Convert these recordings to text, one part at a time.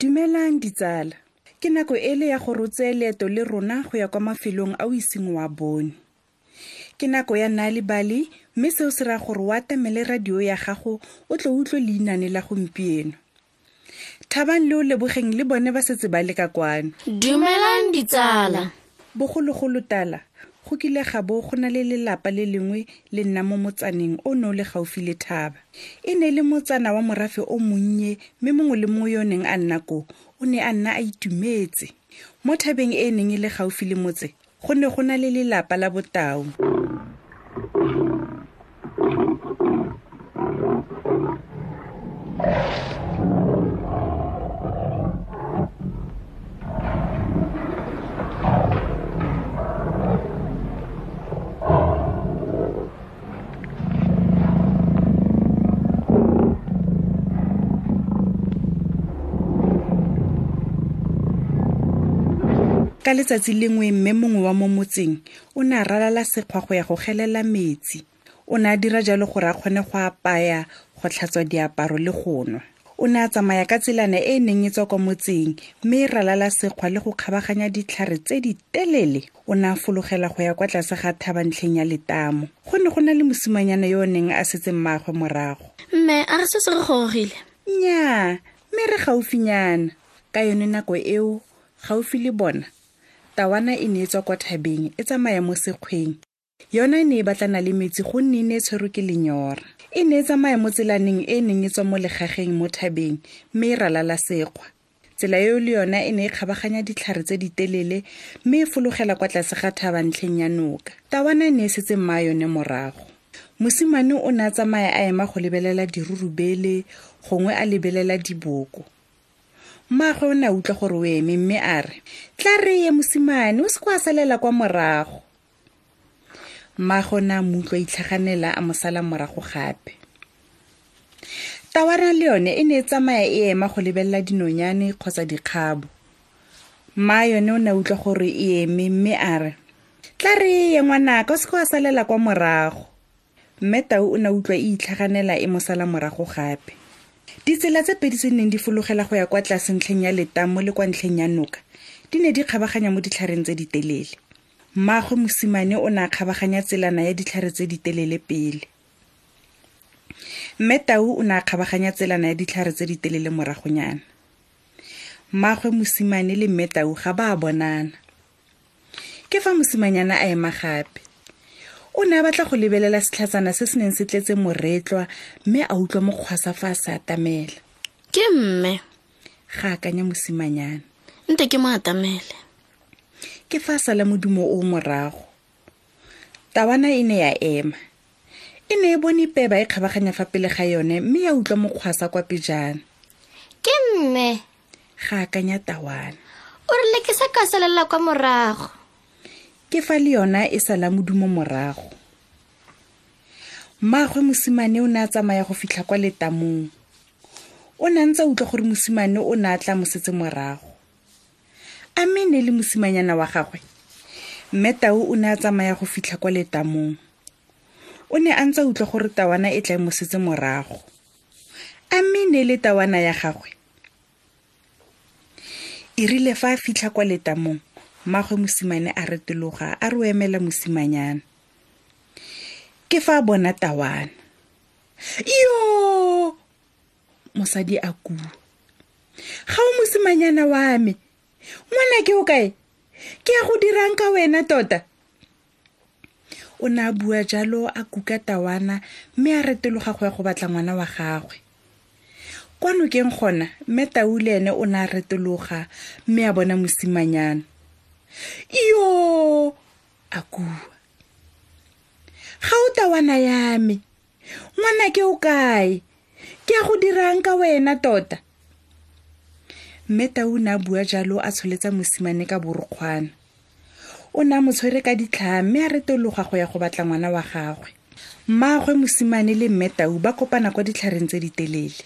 dumelang ditsala ke nako e le ya go rotseye leeto le rona go ya kwa mafelong a o iseng wa bone ke nako ya nna le bale mme seo se raya gore o atamele radio ya gago o tle utlwe leinane la gompieno thabang le o lebogeng le bone ba setse ba le ka kwano dumelang ditsala bogologolo tala go kile ga bo go na le lelapa le lengwe le nna mo motsaneng o ne o le gaufi le thaba e ne e le motsana wa morafe o monnye mme mongwe le mongwe yo o neng a nna koo o ne a nna a itumetse mo thabeng e e neng e le gaufi le motse go ne go na le lelapa la botau ka letsatsi lengwe mme mongwe wa mo motseng o ne a ralala sekgwa go ya go gelela metsi o ne a dira jalo gore a kgone go apaya go tlhatswa diaparo le go nwa o ne a tsamaya ka tselana e e neng e tswa kwa motseng mme e ralala sekgwa le go kgabaganya ditlhare tse di telele o ne a fologela go ya kwa tlase ga thabantlheng ya letamo go ne go na le mosimanyana yo o neng a setse mmaagwe morago mme a re se se re gorogile nnyaa mme re gaufinyana ka yone nako eo gaufi le bona tawana e ne e tswa kwa thabeng e tsamaya mo sekgweng yona e ne e batlana le metsi gonne e ne e tshwerwe ke lenyora e ne e tsamaya mo tselaneng e e neng e tswa mo legageng mo thabeng mme e ralala sekgwa tsela eo le yona e ne e kgabaganya ditlhare tse di telele mme e fologela kwa tlase ga thaba ntlheng ya noka tawana e ne e setse mmaa yone morago mosimane o ne a tsamaya a ema go lebelela dirurubele gongwe a lebelela diboko mmaagwe o ne a utlwa gore o eme mme a re tla re ye mosimane o se kwa salela kwa morago mmago ne a mo utlwa itlhaganela a mo sala morago gape tawana le yone e ne e tsamaya e ema go lebelela dinonyane kgotsa dikgabo mma yone o ne a utlwa gore e eme mme a re tla re ye ngwanaka o seke wa salela kwa morago mme tau o ne utlwa e itlhaganela e mo sala morago gape ditsela tse pedi tse neng di fologela go ya kwa tlase ntlheng ya letang mo le kwa ntlheng ya noka di ne di kgabaganya mo ditlhareng tse di telele mmaagwe mosimane o ne a kgabaganya tselana ya ditlhare tse di telele pele mme tau o ne a kgabaganya tselana ya ditlhare tse di telele moragonyana mmaagwe mosimane le mme tau ga ba a bonana ke fa mosimanyana a ema gape o ne a batla go lebelela setlhatsana se se neng se tletse moretlwa mme a utlwa mokgwasa fa a se atamela ke mme ga akanya mosimanyana nte ke mo atamele ke fa a sala modumo o morago tabana e ne ya ema e ne e bone peba e kgabaganya fa pele ga yone mme ya utlwa mokgwasa kwa pejana ke mme ga akanya tawana o rile ke sa ka salela kwa morago ke fa le yona e sala modumo morago mmaagwe mosimane o ne a tsamaya go fitlha kwa letamong o ne a ntse a utlwa gore mosimane o ne a tla mosetse morago a mme ne le mosimanyana wa gagwe mme tau o ne a tsamaya go fitlha kwa letamong o ne a ntse utlwa gore tawana e tla e mosetse morago a mme ne le tawana ya gagwe e rile fa a fitlha kwa letamong mmagwe mosimane a retologa a re o emela mosimanyana ke fa a bona tawana yo mosadi a kua ga o mosimanyana wa me ngwana ke o kae ke ya go dirang ka wena tota o ne a bua jalo a kuka tawana mme a retologa go ya go batla ngwana wa gagwe kwa nokeng gona mme tau le ene o ne a retologa mme a bona mosimanyana yo a kua ga o tawana ya me ngwana ke o kae ke a go dirang ka wena tota mme tau ne a bua jalo a tsholetsa mosimane ka borokgwana o ne a mo tshwere ka ditlhaa mme a retologa go ya go batla ngwana wa gagwe mmaagwe mosimane le mme tau ba kopana kwa ditlhareng tse di telele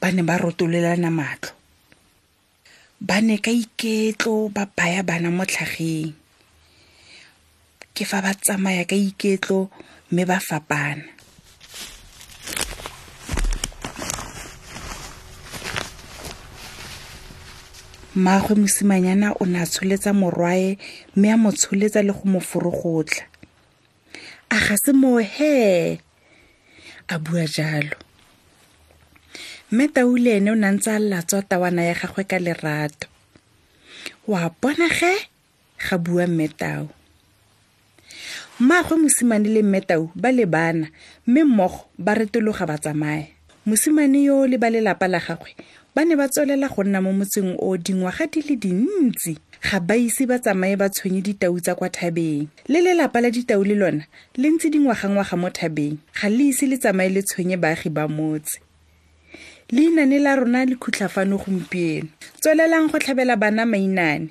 ba ne ba rotolelana matlho ba ne ka iketlo ba baya bana mo tlhageng ke fa ba tsamaya ka iketlo mme ba fapana mmaagwe mosimanyana o ne a tsholetsa morwae mme a mo tsholetsa le go mo forogotla a ga se moo he a bua jalo mme taule ene o ne ntse a latswa tawana ya gagwe ka lerato wa bona ge ga bua mme tau mmaagwe mosimane le mme tau ba lebana mme mmogo ba retologa ba tsamaya mosimane yo le ba lelapa la gagwe ba ne ba tswelela go nna mo motseng o dingwaga di le dintsi ga ba ise ba tsamaye ba tshwenye ditau tsa kwa thabeng le lelapa la ditau le lona le ntse dingwagangwaga mo thabeng ga le ise le tsamaye le tshwenye baagi ba motse leinane la rona le khutlhafano gompieno tswelelang go tlhabela bana mainane